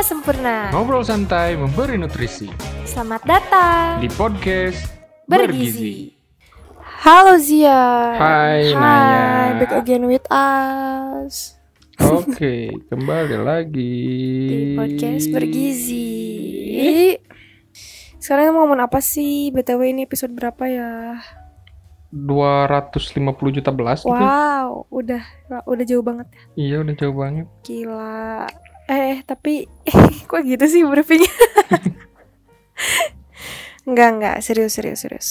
5 sempurna. Ngobrol santai memberi nutrisi Selamat datang di podcast Bergizi. Halo Zia. Hai, Hai, Naya. back again with us Oke, kembali lagi di podcast Bergizi. Sekarang mau ngomong apa sih? BTW ini episode berapa ya? 250 juta belas gitu. Wow, udah udah jauh banget ya. Iya, udah jauh banget. Gila. Eh, tapi kok gitu sih briefingnya? enggak, enggak, serius, serius, serius.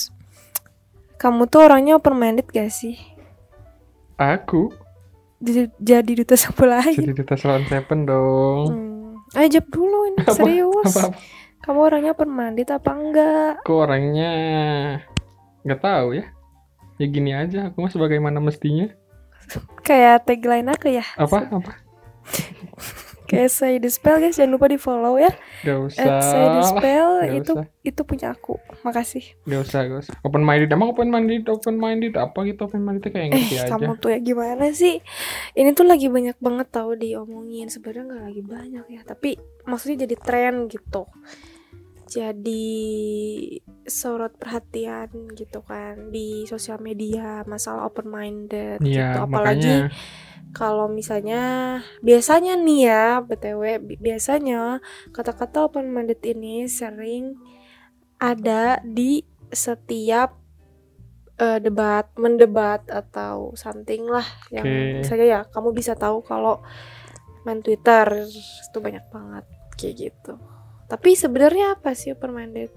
Kamu tuh orangnya open minded gak sih? Aku Jadi, jadi duta sapu lain. jadi duta Salon Seven dong. Hmm. Ayo jawab dulu ini Apa- serius. Apa, apa? Kamu orangnya open minded apa enggak? Aku orangnya nggak tahu ya. Ya gini aja, aku mah sebagaimana mestinya. Kayak tagline aku ya. Apa? Apa? Kayak saya di spell guys, jangan lupa di follow ya. Gak usah. At saya di lah. spell Nggak itu usah. itu punya aku. Makasih. Gak usah, gak usah. Open minded, emang open minded, open minded apa gitu open minded kayak ngerti Eh, aja. kamu tuh ya gimana sih? Ini tuh lagi banyak banget tahu diomongin. Sebenarnya nggak lagi banyak ya, tapi maksudnya jadi tren gitu. Jadi sorot perhatian gitu kan di sosial media masalah open minded gitu. Iya, Apalagi makanya kalau misalnya biasanya nih ya btw bi- biasanya kata-kata open minded ini sering ada di setiap eh, debat mendebat atau something lah yang Oke. misalnya ya kamu bisa tahu kalau main twitter itu banyak banget kayak gitu tapi sebenarnya apa sih open minded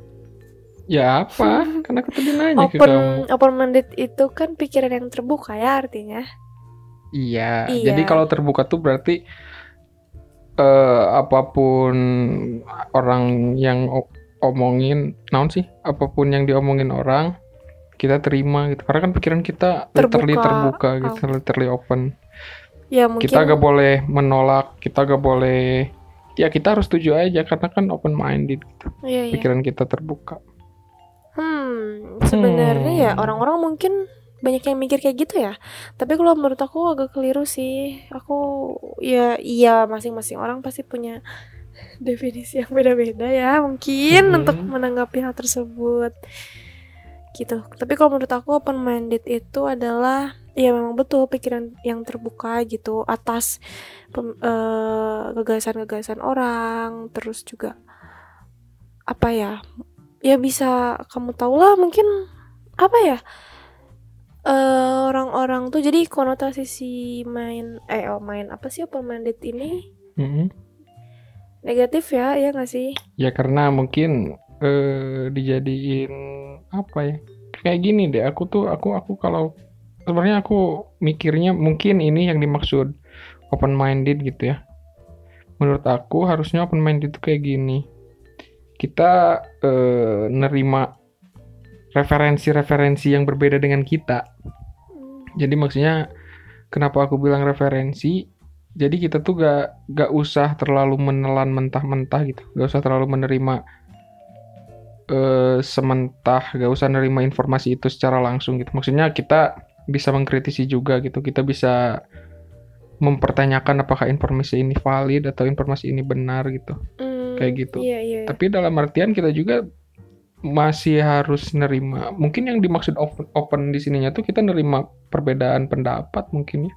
ya apa? Karena aku tadi nanya ke kamu. open open minded itu kan pikiran yang terbuka ya artinya Iya, Iya. jadi kalau terbuka tuh berarti eh apa pun orang yang omongin, naon sih? Apa pun yang diomongin orang, kita terima gitu. Karena kan pikiran kita literally Terbuka. terbuka gitu, Oh. literally open. ya mungkin Kita gak boleh menolak, kita gak boleh ya kita harus setuju aja karena kan open minded gitu. iya, iya. Pikiran kita terbuka. Hmm, sebenarnya ya Hmm. orang-orang mungkin banyak yang mikir kayak gitu ya. Tapi kalau menurut aku agak keliru sih. Aku ya iya masing-masing orang pasti punya definisi yang beda-beda ya mungkin Mhm. untuk menanggapi hal tersebut. Gitu. Tapi kalau menurut aku open minded itu adalah ya memang betul pikiran yang terbuka gitu atas eh, gagasan-gagasan orang, terus juga apa ya? Ya bisa kamu tahu lah mungkin apa ya? Eh orang-orang tuh jadi konotasi si main eh oh, main apa sih open minded ini Mm-mm. negatif ya ya nggak sih Ya karena mungkin eh dijadiin apa ya? Kayak gini deh, aku tuh aku aku kalau sebenarnya aku mikirnya mungkin ini yang dimaksud open minded gitu ya. Menurut aku harusnya open minded itu kayak gini. Kita eh, nerima referensi-referensi yang berbeda dengan kita. Jadi maksudnya kenapa aku bilang referensi? Jadi kita tuh gak gak usah terlalu menelan mentah-mentah gitu, gak usah terlalu menerima eh sementah, gak usah nerima informasi itu secara langsung gitu. Maksudnya kita bisa mengkritisi juga gitu, kita bisa mempertanyakan apakah informasi ini valid atau informasi ini benar gitu. hmm, Kayak gitu. iya iya. Tapi dalam artian kita juga masih harus nerima. Mungkin yang dimaksud open, open di sininya tuh kita nerima perbedaan pendapat mungkin ya.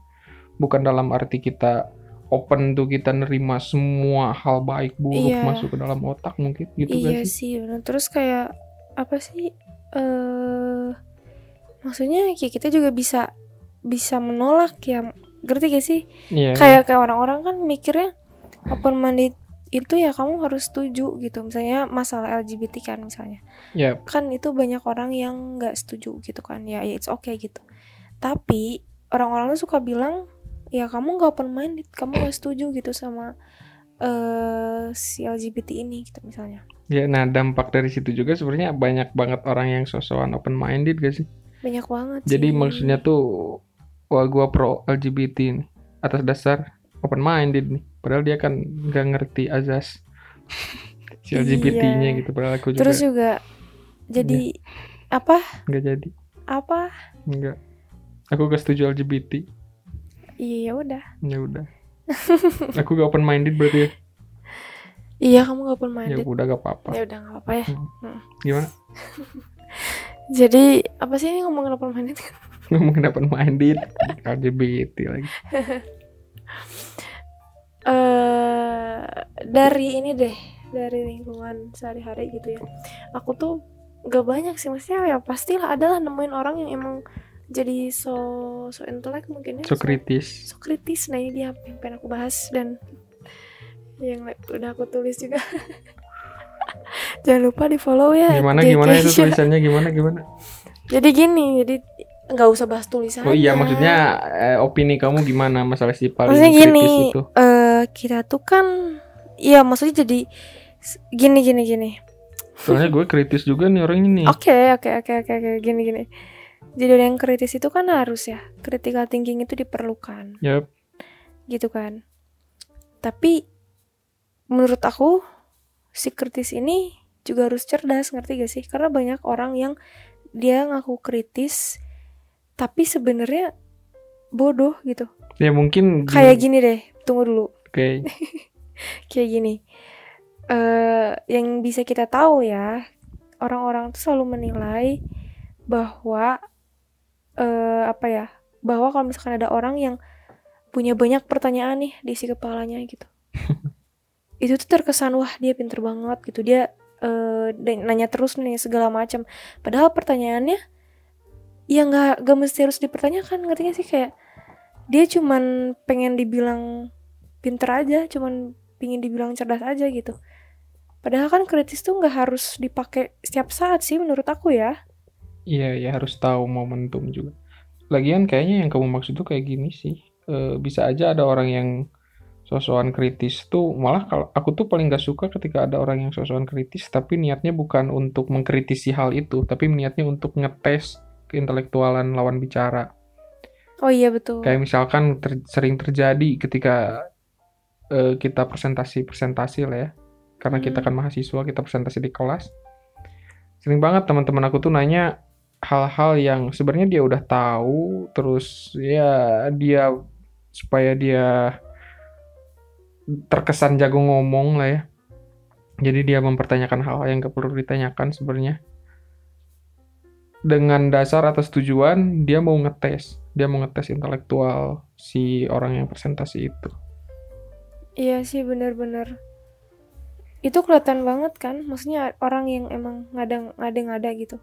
Bukan dalam arti kita open tuh kita nerima semua hal baik buruk Iya. masuk ke dalam otak mungkin gitu iya kan sih. sih benar terus kayak apa sih eh maksudnya kayak kita juga bisa bisa menolak ya ngerti gak sih Iya. kayak kayak orang-orang kan mikirnya open minded itu ya kamu harus setuju gitu misalnya masalah LGBT kan misalnya Ya, kan itu banyak orang yang nggak setuju gitu kan ya ya it's okay gitu tapi orang-orang tuh suka bilang ya kamu nggak open minded kamu nggak setuju gitu sama eh si LGBT ini gitu misalnya ya nah dampak dari situ juga sebenarnya banyak banget orang yang sosokan open minded gak sih? banyak banget Jadi sih. maksudnya tuh wah gua pro LGBT nih atas dasar open minded nih. Padahal dia kan nggak ngerti azas si LGBT-nya Iya. gitu. Padahal aku juga terus juga jadi apa nggak jadi. apa Enggak. Aku gak setuju LGBT. iya ya udah Ya udah. aku gak open minded berarti ya. Iya kamu gak open Ya minded. udah gak apa-apa. Ya udah nggak apa-apa ya. Gimana? Jadi apa sih ini ngomongin open minded? Ngomongin open minded, LGBT lagi. Eh dari ini deh dari lingkungan sehari-hari gitu ya aku tuh gak banyak sih maksudnya ya pastilah adalah nemuin orang yang emang jadi so so intelek mungkin ya So kritis. so kritis nah ini dia yang pengen aku bahas dan yang udah aku tulis juga jangan lupa di follow ya Gimana JK gimana itu Syah. tulisannya gimana gimana? jadi gini jadi nggak usah bahas tulisan Oh iya maksudnya eh, opini kamu gimana masalah si paling maksudnya kritis gini itu? eh kita tuh kan iya maksudnya jadi gini gini gini Soalnya gue kritis juga nih orang ini. Oke, oke, oke, oke, oke, gini, gini. Jadi orang yang kritis itu kan harus ya, critical thinking itu diperlukan, Yap. gitu kan. Tapi menurut aku si kritis ini juga harus cerdas, ngerti gak sih? Karena banyak orang yang dia ngaku kritis, tapi sebenarnya bodoh gitu. Ya mungkin Kayak gini deh, tunggu dulu. Oke. Kayak gini. eh yang bisa kita tahu ya, orang-orang tuh selalu menilai bahwa eh apa ya? Bahwa kalau misalkan ada orang yang punya banyak pertanyaan nih di isi kepalanya gitu. itu tuh terkesan wah dia pinter banget gitu. Dia dan nanya terus nih segala macam. Padahal pertanyaannya ya nggak nggak mesti harus dipertanyakan ngerti gak sih kayak dia cuman pengen dibilang pinter aja, cuman pingin dibilang cerdas aja gitu. Padahal kan kritis tuh nggak harus dipakai setiap saat sih menurut aku ya. Iya, ya harus tahu momentum juga. Lagian kayaknya yang kamu maksud tuh kayak gini sih. Eh, bisa aja ada orang yang sosokan kritis tuh malah kalau aku tuh paling gak suka ketika ada orang yang sosokan kritis tapi niatnya bukan untuk mengkritisi hal itu, tapi niatnya untuk ngetes keintelektualan lawan bicara. Oh iya betul. Kayak misalkan ter- sering terjadi ketika eh, kita presentasi-presentasi lah ya. Karena kita Hmm. kan mahasiswa, kita presentasi di kelas. Sering banget teman-teman aku tuh nanya hal-hal yang sebenarnya dia udah tahu, terus ya dia supaya dia terkesan jago ngomong lah ya. Jadi dia mempertanyakan hal-hal yang gak perlu ditanyakan sebenarnya. Dengan dasar atas tujuan dia mau ngetes, dia mau ngetes intelektual si orang yang presentasi itu. Iya sih bener-bener. Itu kelihatan banget kan, maksudnya orang yang emang ngada-ngada gitu.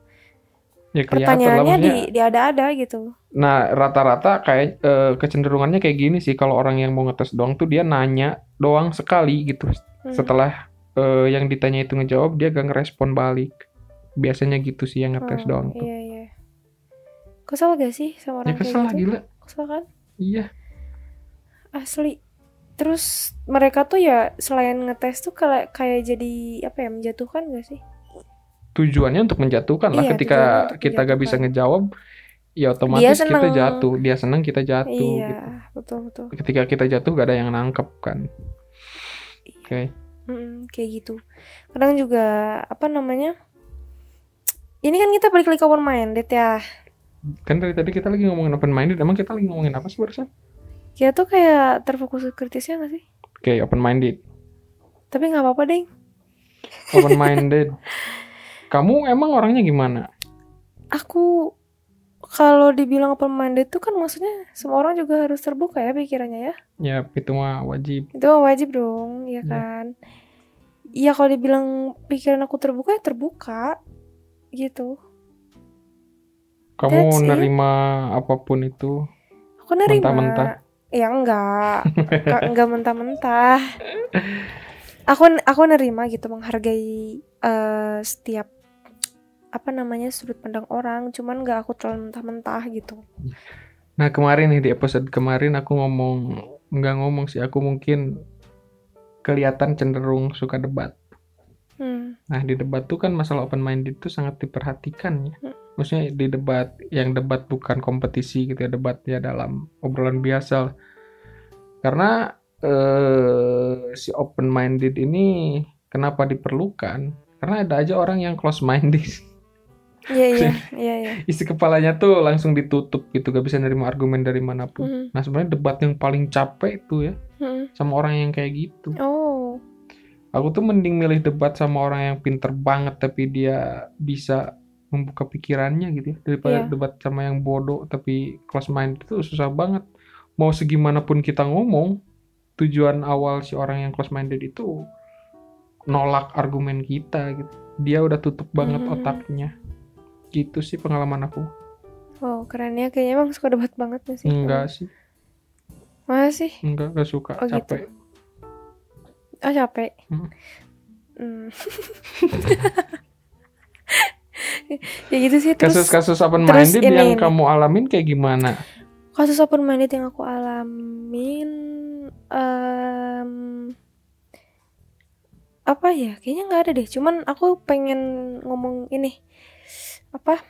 Ya kelihatan lah Pertanyaannya di di ada-ada gitu. Nah, rata-rata kayak eh, kecenderungannya kayak gini sih kalau orang yang mau ngetes doang tuh dia nanya doang sekali gitu. Hmm. Setelah eh, yang ditanya itu ngejawab dia gak ngerespon balik. Biasanya gitu sih yang ngetes Oh, doang tuh. Iya iya. Kesel gak sih sama Ya orang kesel kayak gitu? gila. Kesel kan? Iya. Asli. Terus mereka tuh ya selain ngetes tuh kayak kayak jadi apa ya menjatuhkan gak sih? Tujuannya untuk menjatuhkan lah Iya, ketika kita gak bisa ngejawab ya otomatis kita jatuh. Dia seneng kita jatuh iya, gitu. betul betul. Ketika kita jatuh gak ada yang nangkep kan. Oke. Mm, kayak gitu. Kadang juga apa namanya? Ini kan kita balik lagi ke open minded ya. Kan dari tadi kita lagi ngomongin open minded, emang kita lagi ngomongin apa sih barusan? Kita tuh kayak terfokus ke kritisnya gak sih? Oke, open minded. Tapi nggak apa-apa deh. Open minded. Kamu emang orangnya gimana? Aku kalau dibilang open minded tuh kan maksudnya semua orang juga harus terbuka ya pikirannya ya. Ya, itu mah wajib. Itu mah wajib dong, ya Iya. kan? Iya kalau dibilang pikiran aku terbuka ya terbuka gitu. Kamu That's it. nerima apa pun itu. Aku nerima. Mentah-mentah. Ya enggak. enggak, enggak mentah-mentah. Aku aku nerima gitu menghargai eh, setiap apa namanya sudut pandang orang, cuman enggak aku terlalu mentah-mentah gitu. Nah, kemarin nih di episode kemarin aku ngomong nggak ngomong sih, aku mungkin kelihatan cenderung suka debat. Hmm. Nah, di debat tuh kan masalah open minded itu sangat diperhatikan ya. Hmm. Maksudnya di debat yang debat bukan kompetisi gitu ya, debat ya dalam obrolan biasa. Karena eh, si open minded ini kenapa diperlukan? Karena ada aja orang yang close minded. Iya iya iya iya. Isi kepalanya tuh langsung ditutup gitu, gak bisa nerima argumen dari mana pun. Hmm, Nah, sebenarnya debat yang paling capek itu ya hmm. sama orang yang kayak gitu. Oh. Aku tuh mending milih debat sama orang yang pinter banget tapi dia bisa membuka pikirannya gitu ya daripada Iya. debat sama yang bodoh tapi close mind itu susah banget. Mau segimanapun kita ngomong, tujuan awal si orang yang close minded itu nolak argumen kita gitu. Dia udah tutup banget Mhm. otaknya. Gitu sih pengalaman aku. Oh keren ya kayaknya emang suka debat banget gak sih? Enggak sih, Masa sih? enggak gak suka, Oh, gitu. capek. Oh capek. Hmm. Hmm. ya gitu sih terus Kasus-kasus open terus minded ini, yang ini. kamu alamin kayak gimana? kasus open minded yang aku alamin em, apa ya kayaknya nggak ada deh cuman aku pengen ngomong ini apa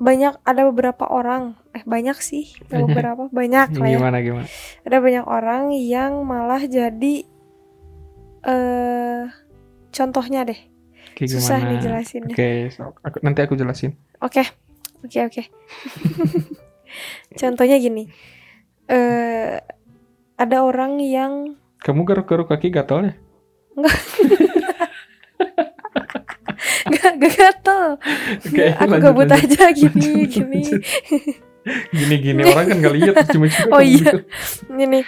banyak ada beberapa orang eh banyak sih beberapa banyak lah ya Gimana gimana? ada banyak orang yang malah jadi eh contohnya deh Kayak susah gimana? nih jelasinnya Oke, so, aku- nanti aku jelasin. Oke, oke, oke. Contohnya gini, eh ada orang yang Kamu garuk-garuk kaki gatal ya? gak, gak gatel, Oke, aku lanjut, gabut lanjut. aja gini, gini, Gini-gini orang kan gak lihat cuma cuma Oh kamu iya. gitu. gini.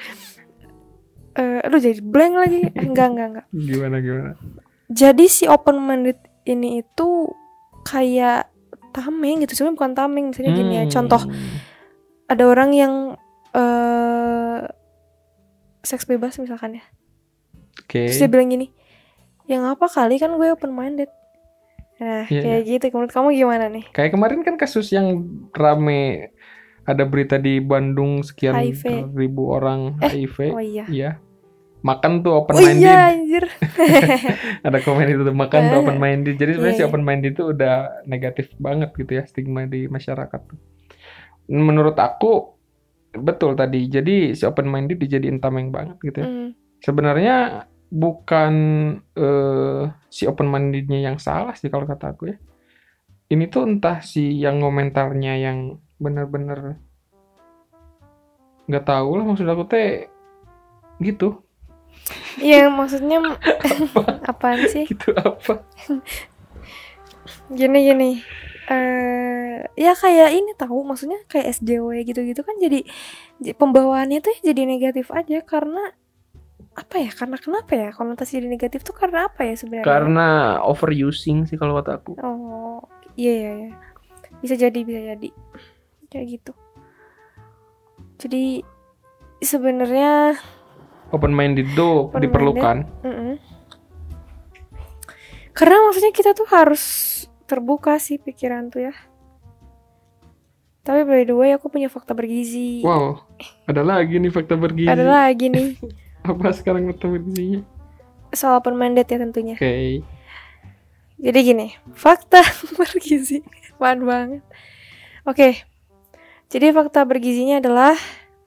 Eh, aduh jadi blank lagi. Enggak, enggak, enggak. Gimana gimana? Jadi si open minded ini itu kayak tameng gitu, sebenarnya bukan tameng. Misalnya gini ya, Hmm. contoh ada orang yang eh seks bebas misalkan ya. Oke. Terus dia bilang gini, yang apa kali kan gue open minded. Nah, Iya, kayak gitu. Menurut kamu gimana nih? Kayak kemarin kan kasus yang rame ada berita di Bandung sekian HIV. ribu orang HIV. Oh iya. Iya. Makan tuh open Oh minded. iya, anjir. Ada komen itu tuh makan tuh open minded. Jadi sebenarnya Iya, si iya. open minded itu udah negatif banget gitu ya stigma di masyarakat tuh. Menurut aku betul tadi. Jadi si open minded dijadiin tameng banget gitu ya. Hmm, Sebenarnya bukan eh, si open mindednya yang salah sih kalau kata aku ya. Ini tuh entah si yang komentarnya yang bener-bener nggak tahu lah maksud aku teh gitu Iya, maksudnya apaan sih? gitu apa Gini gini. Eh, ya kayak ini tahu maksudnya kayak SJW gitu-gitu kan jadi pembawaannya tuh jadi negatif aja karena apa ya? Karena kenapa ya? Konotasi jadi negatif tuh karena apa ya sebenarnya? karena overusing sih kalau kata aku Oh, iya iya iya. Bisa jadi, bisa jadi. Kayak gitu. Jadi sebenarnya open minded tuh Open-minded. diperlukan mm-mm. Karena maksudnya kita tuh harus terbuka sih pikiran tuh ya. Tapi by the way aku punya fakta bergizi. wow ada lagi nih fakta bergizi Ada lagi nih apa sekarang fakta bergizinya soal open minded ya tentunya. oke Jadi gini, fakta bergizi. Apaan banget. Oke. Jadi fakta bergizinya adalah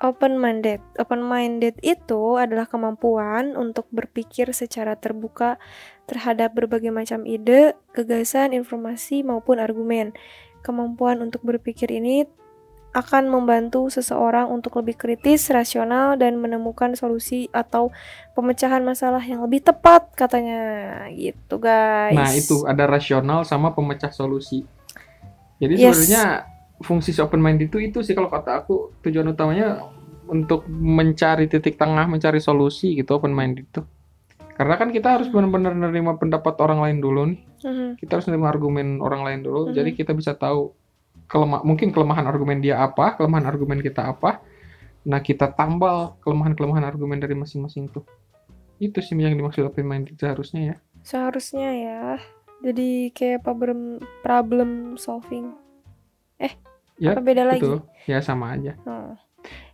open minded. Open minded itu adalah kemampuan untuk berpikir secara terbuka terhadap berbagai macam ide, gagasan, informasi maupun argumen. Kemampuan untuk berpikir ini akan membantu seseorang untuk lebih kritis, rasional, dan menemukan solusi atau pemecahan masalah yang lebih tepat, katanya gitu, guys. nah itu ada rasional sama pemecah solusi jadi Yes. sebenarnya fungsi si open minded itu itu sih kalau kata aku tujuan utamanya untuk mencari titik tengah mencari solusi gitu open minded itu karena kan kita harus benar-benar menerima pendapat orang lain dulu nih Mhm. kita harus menerima argumen orang lain dulu Mhm. jadi kita bisa tahu kelemah mungkin kelemahan argumen dia apa kelemahan argumen kita apa nah kita tambal kelemahan-kelemahan argumen dari masing-masing tuh itu sih yang dimaksud open minded seharusnya ya Seharusnya ya. Jadi kayak problem problem solving. Ya Apa beda lagi? itu ya sama aja Hmm.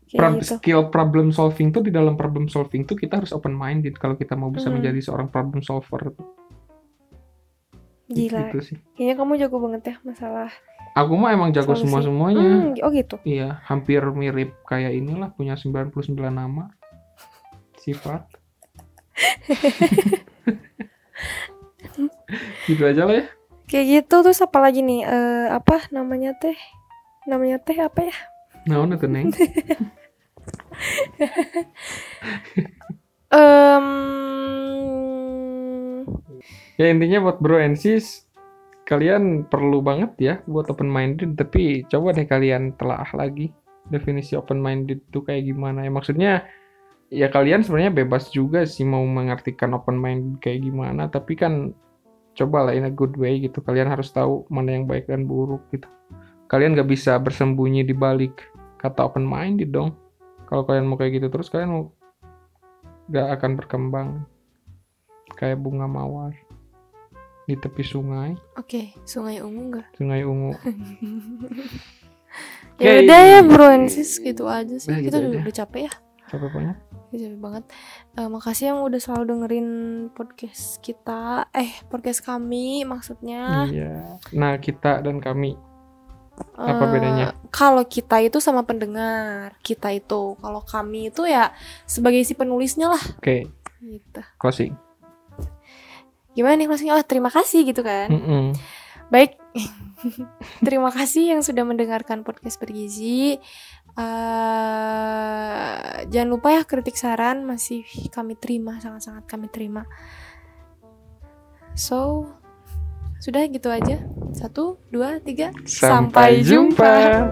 Kayak Pro- gitu. skill problem solving tuh di dalam problem solving tuh kita harus open minded kalau kita mau bisa Mhm. menjadi seorang problem solver. Gila. gitu sih Kayaknya kamu jago banget ya masalah. aku mah emang jago Solusi. semua semuanya Hmm, oh gitu. iya hampir mirip kayak inilah punya 99 nama sifat gitu aja lah ya Kayak gitu terus apa lagi nih? Eh apa namanya teh? Namanya teh apa ya? nah tuh neng. Em ya intinya buat bro and sis kalian perlu banget ya buat open minded tapi coba deh kalian telah lagi definisi open minded itu kayak gimana ya. Maksudnya ya kalian sebenarnya bebas juga sih mau mengartikan open minded kayak gimana tapi kan coba lah in a good way gitu. Kalian harus tahu mana yang baik dan buruk gitu kalian gak bisa bersembunyi di balik kata open minded dong kalau kalian mau kayak gitu terus kalian mau gak akan berkembang kayak bunga mawar di tepi sungai Oke, sungai ungu nggak? sungai ungu Ya udah ya bro sis gitu aja sih. Kita gitu udah, aja. udah capek ya. capek banget capek banget. Eh, makasih yang udah selalu dengerin podcast kita. Eh, podcast kami maksudnya. iya nah kita dan kami apa Eh, bedanya? Kalau kita itu sama pendengar, kita itu. Kalau kami itu ya sebagai si penulisnya lah. oke Gitu. closing Gimana nih closingnya? Oh, terima kasih gitu kan. Mm-mm. Baik, terima kasih yang sudah mendengarkan podcast bergizi. Eh, jangan lupa ya kritik saran masih kami terima, sangat-sangat kami terima. So, sudah gitu aja. Satu, dua, tiga. sampai jumpa.